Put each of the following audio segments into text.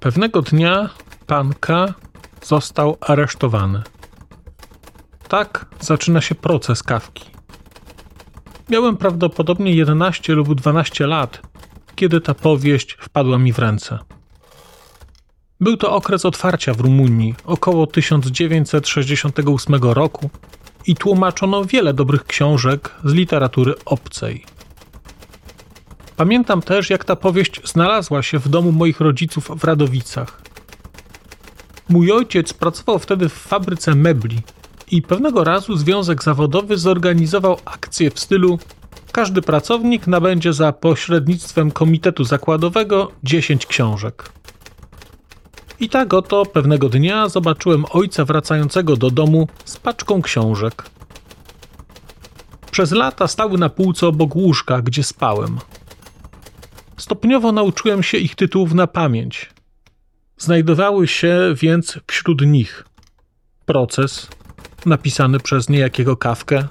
Pewnego dnia pan K został aresztowany. Tak zaczyna się proces kawki. Miałem prawdopodobnie 11 lub 12 lat, kiedy ta powieść wpadła mi w ręce. Był to okres otwarcia w Rumunii, około 1968 roku, i tłumaczono wiele dobrych książek z literatury obcej. Pamiętam też, jak ta powieść znalazła się w domu moich rodziców w Radowicach. Mój ojciec pracował wtedy w fabryce mebli i pewnego razu związek zawodowy zorganizował akcję w stylu każdy pracownik nabędzie za pośrednictwem komitetu zakładowego 10 książek. I tak oto pewnego dnia zobaczyłem ojca wracającego do domu z paczką książek. Przez lata stały na półce obok łóżka, gdzie spałem. Stopniowo nauczyłem się ich tytułów na pamięć. Znajdowały się więc wśród nich Proces, napisany przez niejakiego Kawkę,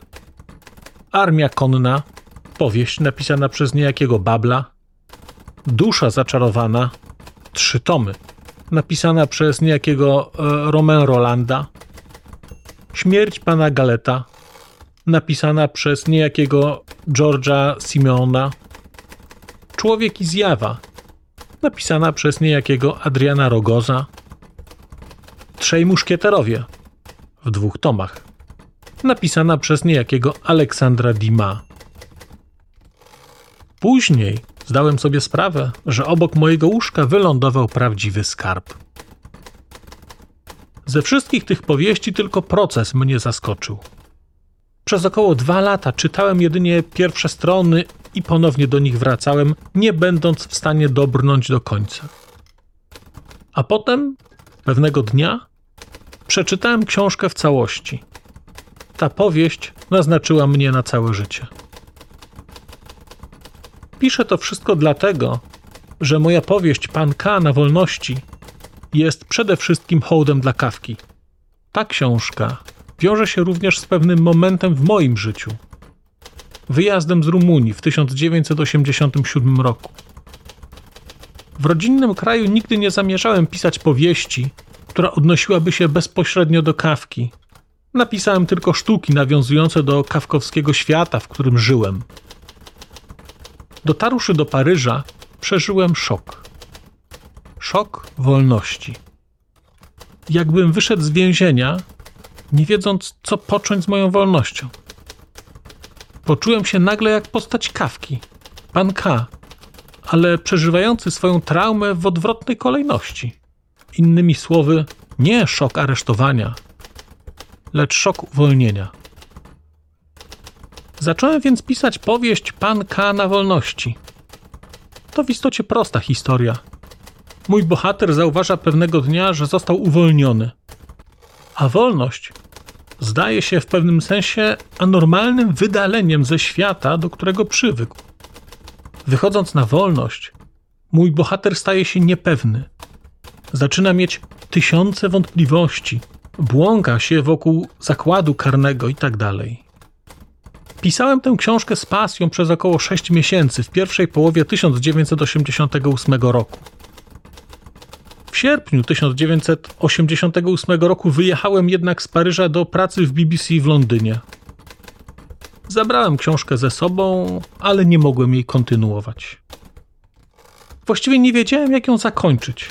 Armia Konna, powieść napisana przez niejakiego Babla, Dusza Zaczarowana, trzy tomy, napisana przez niejakiego e, Romain Rolanda, Śmierć pana Galeta, napisana przez niejakiego George'a Simeona, Człowiek i zjawa, napisana przez niejakiego Adriana Rogoza, Trzej muszkieterowie w dwóch tomach, napisana przez niejakiego Aleksandra Dima. Później zdałem sobie sprawę, że obok mojego łóżka wylądował prawdziwy skarb. Ze wszystkich tych powieści tylko proces mnie zaskoczył. Przez około dwa lata czytałem jedynie pierwsze strony i ponownie do nich wracałem, nie będąc w stanie dobrnąć do końca. A potem, pewnego dnia, przeczytałem książkę w całości. Ta powieść naznaczyła mnie na całe życie. Piszę to wszystko dlatego, że moja powieść Pan K na wolności jest przede wszystkim hołdem dla kawki. Ta książka wiąże się również z pewnym momentem w moim życiu. Wyjazdem z Rumunii w 1987 roku. W rodzinnym kraju nigdy nie zamierzałem pisać powieści, która odnosiłaby się bezpośrednio do kawki. Napisałem tylko sztuki nawiązujące do kawkowskiego świata, w którym żyłem. Dotarłszy do Paryża, przeżyłem szok. Szok wolności. Jakbym wyszedł z więzienia, nie wiedząc, co począć z moją wolnością. Poczułem się nagle jak postać kawki, pan K, ale przeżywający swoją traumę w odwrotnej kolejności. Innymi słowy, nie szok aresztowania, lecz szok uwolnienia. Zacząłem więc pisać powieść Pan K na wolności. To w istocie prosta historia. Mój bohater zauważa pewnego dnia, że został uwolniony. A wolność zdaje się w pewnym sensie anormalnym wydaleniem ze świata, do którego przywykł. Wychodząc na wolność, mój bohater staje się niepewny. Zaczyna mieć tysiące wątpliwości, błąka się wokół zakładu karnego itd. Tak Pisałem tę książkę z pasją przez około 6 miesięcy w pierwszej połowie 1988 roku. W sierpniu 1988 roku wyjechałem jednak z Paryża do pracy w BBC w Londynie. Zabrałem książkę ze sobą, ale nie mogłem jej kontynuować. Właściwie nie wiedziałem, jak ją zakończyć.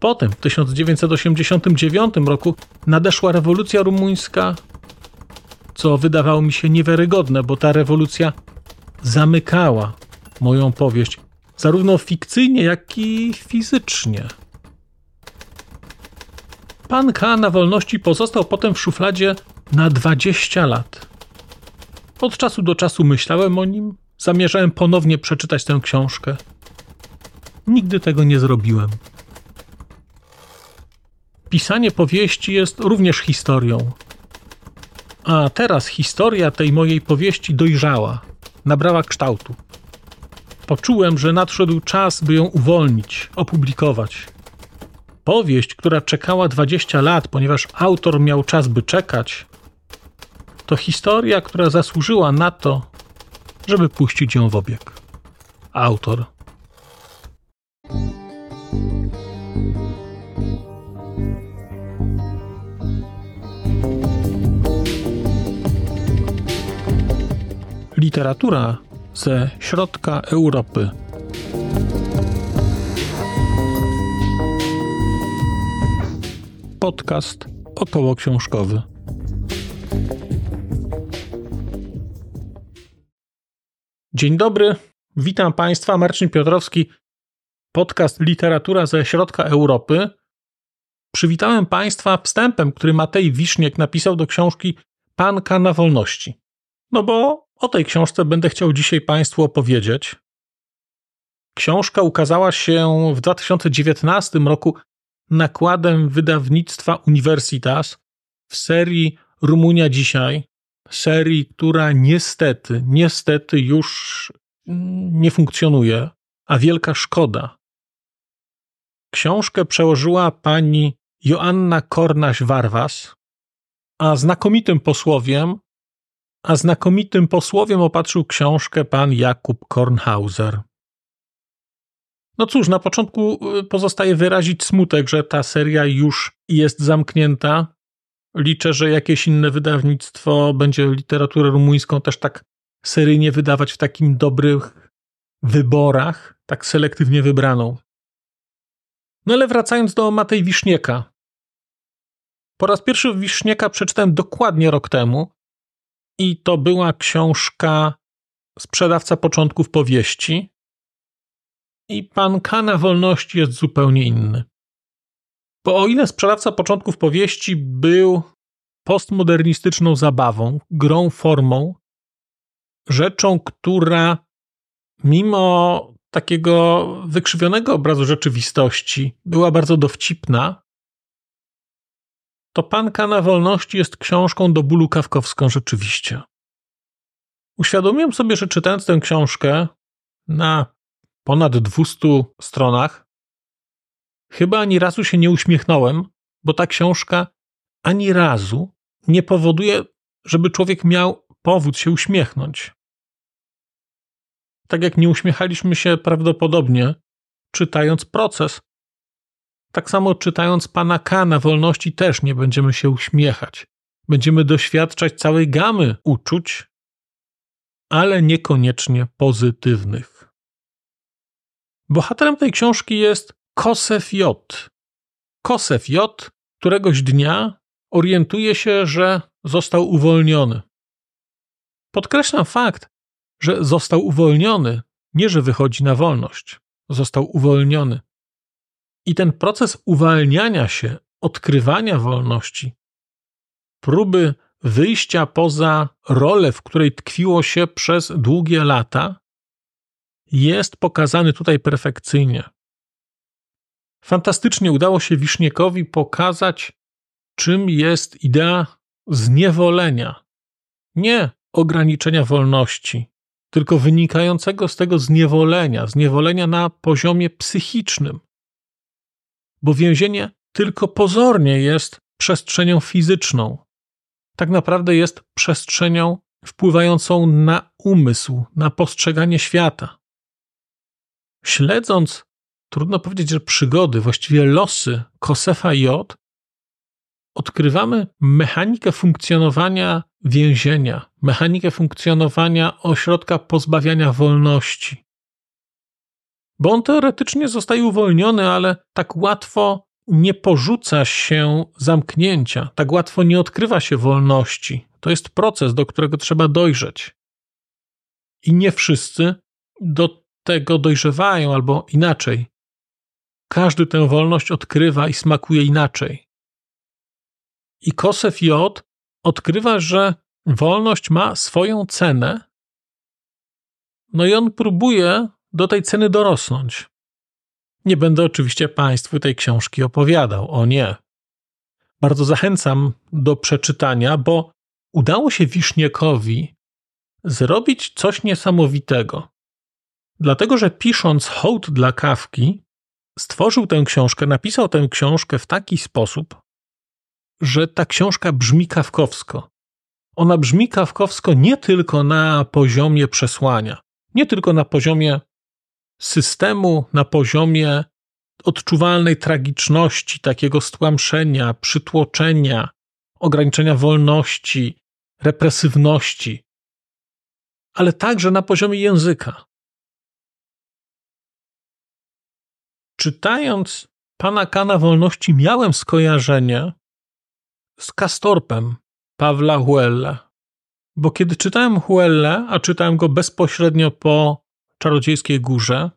Potem, w 1989 roku, nadeszła rewolucja rumuńska, co wydawało mi się niewiarygodne, bo ta rewolucja zamykała moją powieść, zarówno fikcyjnie, jak i fizycznie. Pan K. na wolności pozostał potem w szufladzie na 20 lat. Od czasu do czasu myślałem o nim, zamierzałem ponownie przeczytać tę książkę. Nigdy tego nie zrobiłem. Pisanie powieści jest również historią. A teraz historia tej mojej powieści dojrzała, nabrała kształtu. Poczułem, że nadszedł czas, by ją uwolnić, opublikować. Powieść, która czekała 20 lat, ponieważ autor miał czas, by czekać, to historia, która zasłużyła na to, żeby puścić ją w obieg. Autor. Literatura ze środka Europy. Podcast około książkowy. Dzień dobry, witam Państwa. Marcin Piotrowski, podcast Literatura ze środka Europy. Przywitałem Państwa wstępem, który Matej Wiszniek napisał do książki Panka na wolności. No bo o tej książce będę chciał dzisiaj Państwu opowiedzieć. Książka ukazała się w 2019 roku nakładem wydawnictwa Universitas w serii Rumunia Dzisiaj, serii, która niestety, niestety już nie funkcjonuje, a wielka szkoda. Książkę przełożyła pani Joanna Kornaś-Warwas, a znakomitym posłowiem, a znakomitym posłowiem opatrzył książkę pan Jakub Kornhauser. No cóż, na początku y, pozostaje wyrazić smutek, że ta seria już jest zamknięta. Liczę, że jakieś inne wydawnictwo będzie literaturę rumuńską też tak seryjnie wydawać w takim dobrych wyborach, tak selektywnie wybraną. No ale wracając do Matej Wisznieka. Po raz pierwszy Wisznieka przeczytałem dokładnie rok temu i to była książka Sprzedawca początków powieści. I pan Kana Wolności jest zupełnie inny. Bo o ile Sprzedawca początków powieści był postmodernistyczną zabawą, grą formą, rzeczą, która mimo takiego wykrzywionego obrazu rzeczywistości była bardzo dowcipna, to Panka na wolności jest książką do bólu kawkowską rzeczywiście. Uświadomiłem sobie, że czytając tę książkę na ponad 200 stronach, chyba ani razu się nie uśmiechnąłem, bo ta książka ani razu nie powoduje, żeby człowiek miał powód się uśmiechnąć. Tak jak nie uśmiechaliśmy się prawdopodobnie czytając proces, tak samo czytając pana K na wolności też nie będziemy się uśmiechać. Będziemy doświadczać całej gamy uczuć, ale niekoniecznie pozytywnych. Bohaterem tej książki jest Kosef J. Kosef J któregoś dnia orientuje się, że został uwolniony. Podkreślam fakt, że został uwolniony, nie że wychodzi na wolność. Został uwolniony. I ten proces uwalniania się, odkrywania wolności, próby wyjścia poza rolę, w której tkwiło się przez długie lata, jest pokazany tutaj perfekcyjnie. Fantastycznie udało się Wiszniekowi pokazać, czym jest idea zniewolenia. Nie ograniczenia wolności, tylko wynikającego z tego zniewolenia, zniewolenia na poziomie psychicznym. Bo więzienie tylko pozornie jest przestrzenią fizyczną. Tak naprawdę jest przestrzenią wpływającą na umysł, na postrzeganie świata. Śledząc, trudno powiedzieć, że przygody, właściwie losy Kosefa J, odkrywamy mechanikę funkcjonowania więzienia, mechanikę funkcjonowania ośrodka pozbawiania wolności. Bo on teoretycznie zostaje uwolniony, ale tak łatwo nie porzuca się zamknięcia, tak łatwo nie odkrywa się wolności. To jest proces, do którego trzeba dojrzeć. I nie wszyscy do tego dojrzewają, albo inaczej. Każdy tę wolność odkrywa i smakuje inaczej. I Kosef J odkrywa, że wolność ma swoją cenę, no i on próbuje do tej ceny dorosnąć. Nie będę oczywiście Państwu tej książki opowiadał, o nie. Bardzo zachęcam do przeczytania, bo udało się Wiszniekowi zrobić coś niesamowitego. Dlatego, że pisząc hołd dla kawki, stworzył tę książkę, napisał tę książkę w taki sposób, że ta książka brzmi kawkowsko. Ona brzmi kawkowsko nie tylko na poziomie przesłania, nie tylko na poziomie systemu, na poziomie odczuwalnej tragiczności, takiego stłamszenia, przytłoczenia, ograniczenia wolności, represywności. ale także na poziomie języka. Czytając pana Kana Wolności, miałem skojarzenie z Kastorpem Pawła Huelle. Bo kiedy czytałem Huelle, a czytałem go bezpośrednio po Czarodziejskiej Górze,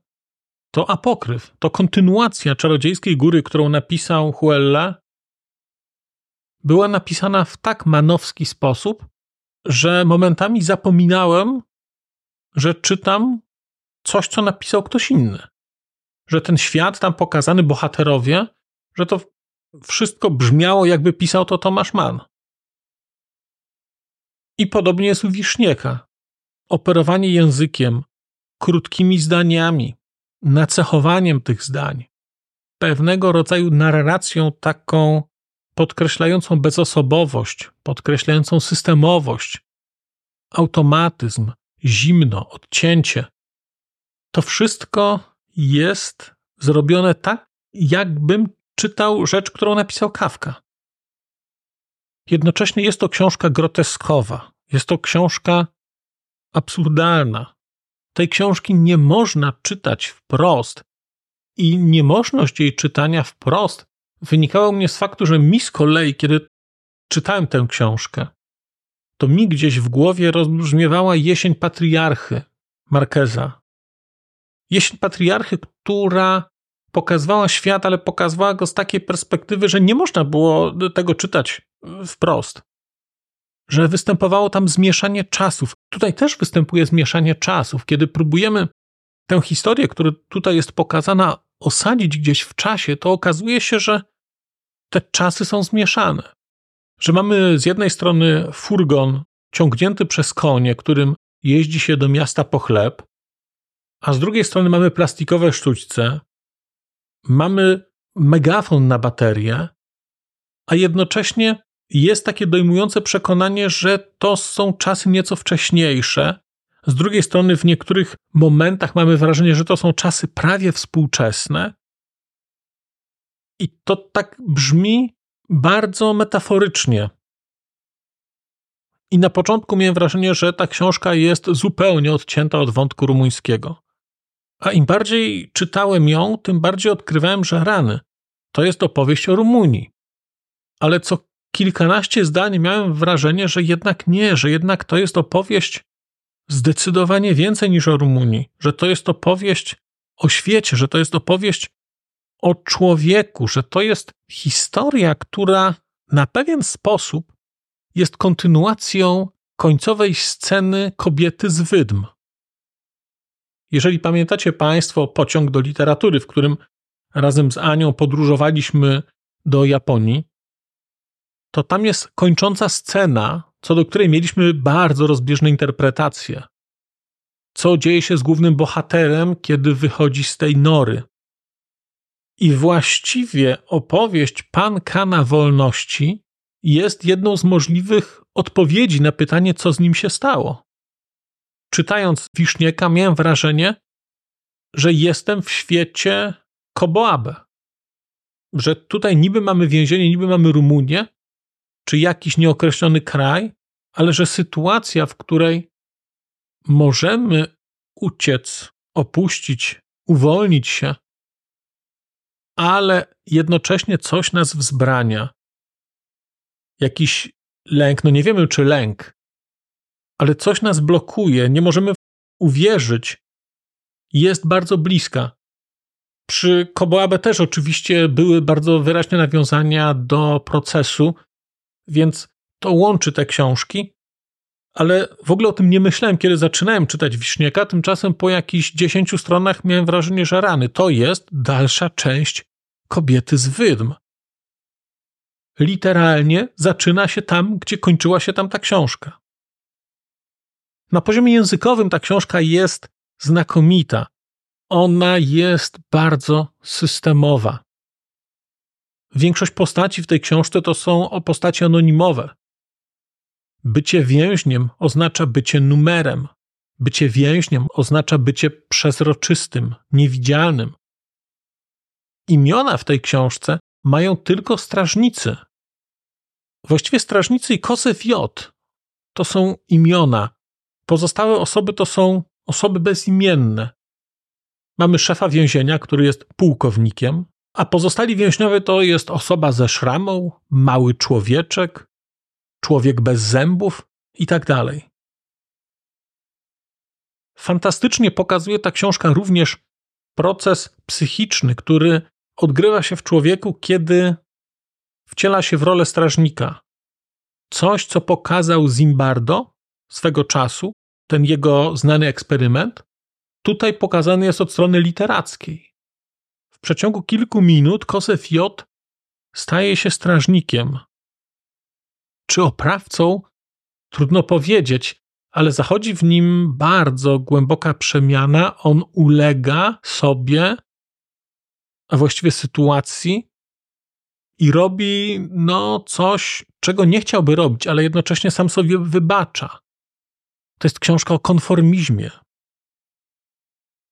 to apokryf, to kontynuacja Czarodziejskiej Góry, którą napisał Huelle, była napisana w tak manowski sposób, że momentami zapominałem, że czytam coś, co napisał ktoś inny. Że ten świat tam pokazany, bohaterowie, że to wszystko brzmiało, jakby pisał to Tomasz Mann. I podobnie jest u Wisznieka. Operowanie językiem, krótkimi zdaniami, nacechowaniem tych zdań, pewnego rodzaju narracją taką podkreślającą bezosobowość, podkreślającą systemowość, automatyzm, zimno, odcięcie. To wszystko jest zrobione tak, jakbym czytał rzecz, którą napisał Kawka. Jednocześnie jest to książka groteskowa, jest to książka absurdalna. Tej książki nie można czytać wprost i niemożność jej czytania wprost wynikało mnie z faktu, że mi z kolei, kiedy czytałem tę książkę, to mi gdzieś w głowie rozbrzmiewała jesień patriarchy Markeza. Jesień patriarchy, która pokazywała świat, ale pokazywała go z takiej perspektywy, że nie można było tego czytać wprost. Że występowało tam zmieszanie czasów. Tutaj też występuje zmieszanie czasów, kiedy próbujemy tę historię, która tutaj jest pokazana, osadzić gdzieś w czasie, to okazuje się, że te czasy są zmieszane. Że mamy z jednej strony furgon ciągnięty przez konie, którym jeździ się do miasta po chleb, a z drugiej strony mamy plastikowe sztućce, mamy megafon na baterię, a jednocześnie jest takie dojmujące przekonanie, że to są czasy nieco wcześniejsze. Z drugiej strony, w niektórych momentach mamy wrażenie, że to są czasy prawie współczesne. I to tak brzmi bardzo metaforycznie. I na początku miałem wrażenie, że ta książka jest zupełnie odcięta od wątku rumuńskiego. A im bardziej czytałem ją, tym bardziej odkrywałem, że rany. To jest opowieść o Rumunii. Ale co kilkanaście zdań miałem wrażenie, że jednak nie, że jednak to jest opowieść zdecydowanie więcej niż o Rumunii, że to jest opowieść o świecie, że to jest opowieść o człowieku, że to jest historia, która na pewien sposób jest kontynuacją końcowej sceny kobiety z wydm. Jeżeli pamiętacie Państwo pociąg do literatury, w którym razem z Anią podróżowaliśmy do Japonii, to tam jest kończąca scena, co do której mieliśmy bardzo rozbieżne interpretacje. Co dzieje się z głównym bohaterem, kiedy wychodzi z tej nory? I właściwie opowieść Pan Kana Wolności jest jedną z możliwych odpowiedzi na pytanie, co z nim się stało. Czytając Wisznieka, miałem wrażenie, że jestem w świecie Koboabe. Że tutaj niby mamy więzienie, niby mamy Rumunię, czy jakiś nieokreślony kraj, ale że sytuacja, w której możemy uciec, opuścić, uwolnić się, ale jednocześnie coś nas wzbrania. Jakiś lęk, no nie wiemy czy lęk, ale coś nas blokuje, nie możemy uwierzyć, jest bardzo bliska. Przy Koboabe też oczywiście były bardzo wyraźne nawiązania do procesu, więc to łączy te książki, ale w ogóle o tym nie myślałem, kiedy zaczynałem czytać Wiśnieka. Tymczasem po jakichś dziesięciu stronach miałem wrażenie, że rany. To jest dalsza część kobiety z wydm. Literalnie zaczyna się tam, gdzie kończyła się tam ta książka. Na poziomie językowym ta książka jest znakomita. Ona jest bardzo systemowa. Większość postaci w tej książce to są postaci anonimowe. Bycie więźniem oznacza bycie numerem. Bycie więźniem oznacza bycie przezroczystym, niewidzialnym. Imiona w tej książce mają tylko strażnicy. Właściwie strażnicy i Kosef J to są imiona Pozostałe osoby to są osoby bezimienne. Mamy szefa więzienia, który jest pułkownikiem, a pozostali więźniowie to jest osoba ze szramą, mały człowieczek, człowiek bez zębów i tak. Fantastycznie pokazuje ta książka również proces psychiczny, który odgrywa się w człowieku, kiedy wciela się w rolę strażnika. Coś, co pokazał Zimbardo swego czasu, ten jego znany eksperyment, tutaj pokazany jest od strony literackiej. Przeciągu kilku minut Kosef J staje się strażnikiem. Czy oprawcą? Trudno powiedzieć, ale zachodzi w nim bardzo głęboka przemiana. On ulega sobie, a właściwie sytuacji, i robi no coś, czego nie chciałby robić, ale jednocześnie sam sobie wybacza. To jest książka o konformizmie.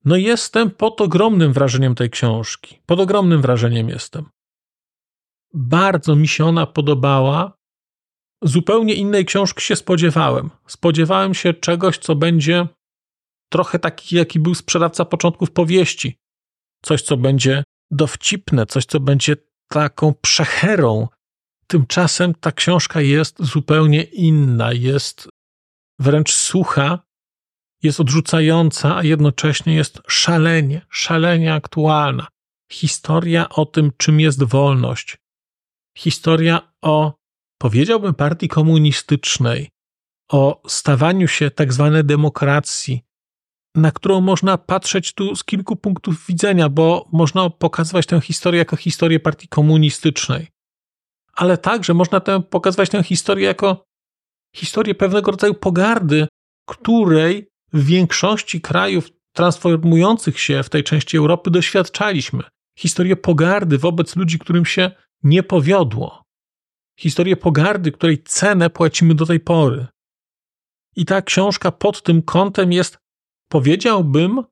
No jestem pod ogromnym wrażeniem tej książki. Pod ogromnym wrażeniem jestem. Bardzo mi się ona podobała. Zupełnie innej książki się spodziewałem. Spodziewałem się czegoś, co będzie trochę taki, jaki był sprzedawca początków powieści. Coś, co będzie dowcipne, coś, co będzie taką przecherą. Tymczasem ta książka jest zupełnie inna, jest wręcz sucha, jest odrzucająca, a jednocześnie jest szalenie, szalenie aktualna. Historia o tym, czym jest wolność. Historia o, powiedziałbym, partii komunistycznej, o stawaniu się tak zwanej demokracji, na którą można patrzeć tu z kilku punktów widzenia, bo można pokazywać tę historię jako historię partii komunistycznej, ale także można tę, pokazywać tę historię jako historię pewnego rodzaju pogardy, której w większości krajów transformujących się w tej części Europy doświadczaliśmy. Historię pogardy wobec ludzi, którym się nie powiodło. Historię pogardy, której cenę płacimy do tej pory. I ta książka pod tym kątem jest powiedziałbym,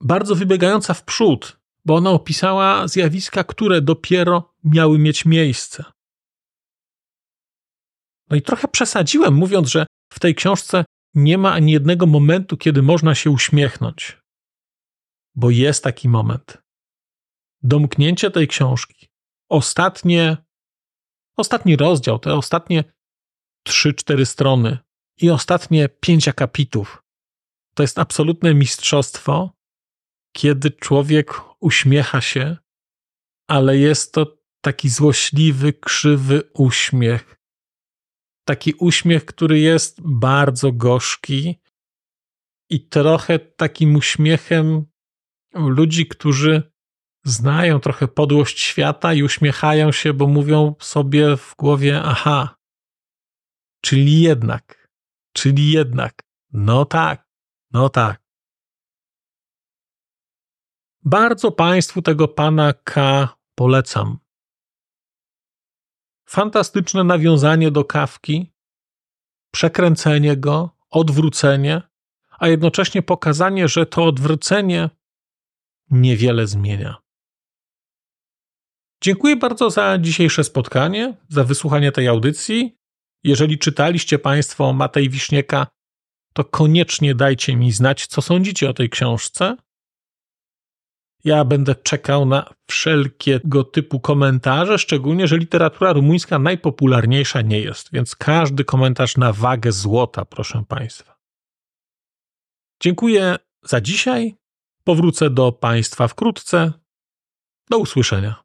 bardzo wybiegająca w przód, bo ona opisała zjawiska, które dopiero miały mieć miejsce. No i trochę przesadziłem, mówiąc, że w tej książce nie ma ani jednego momentu, kiedy można się uśmiechnąć. Bo jest taki moment. Domknięcie tej książki, ostatnie, ostatni rozdział, te ostatnie trzy, cztery strony i ostatnie pięć akapitów to jest absolutne mistrzostwo, kiedy człowiek uśmiecha się, ale jest to taki złośliwy, krzywy uśmiech. Taki uśmiech, który jest bardzo gorzki i trochę takim uśmiechem ludzi, którzy znają trochę podłość świata i uśmiechają się, bo mówią sobie w głowie: Aha, czyli jednak, czyli jednak, no tak, no tak. Bardzo Państwu tego pana K polecam. Fantastyczne nawiązanie do kawki, przekręcenie go, odwrócenie, a jednocześnie pokazanie, że to odwrócenie niewiele zmienia. Dziękuję bardzo za dzisiejsze spotkanie, za wysłuchanie tej audycji. Jeżeli czytaliście Państwo Matej Wiśnieka, to koniecznie dajcie mi znać, co sądzicie o tej książce. Ja będę czekał na wszelkiego typu komentarze, szczególnie, że literatura rumuńska najpopularniejsza nie jest, więc każdy komentarz na wagę złota, proszę Państwa. Dziękuję za dzisiaj. Powrócę do Państwa wkrótce. Do usłyszenia.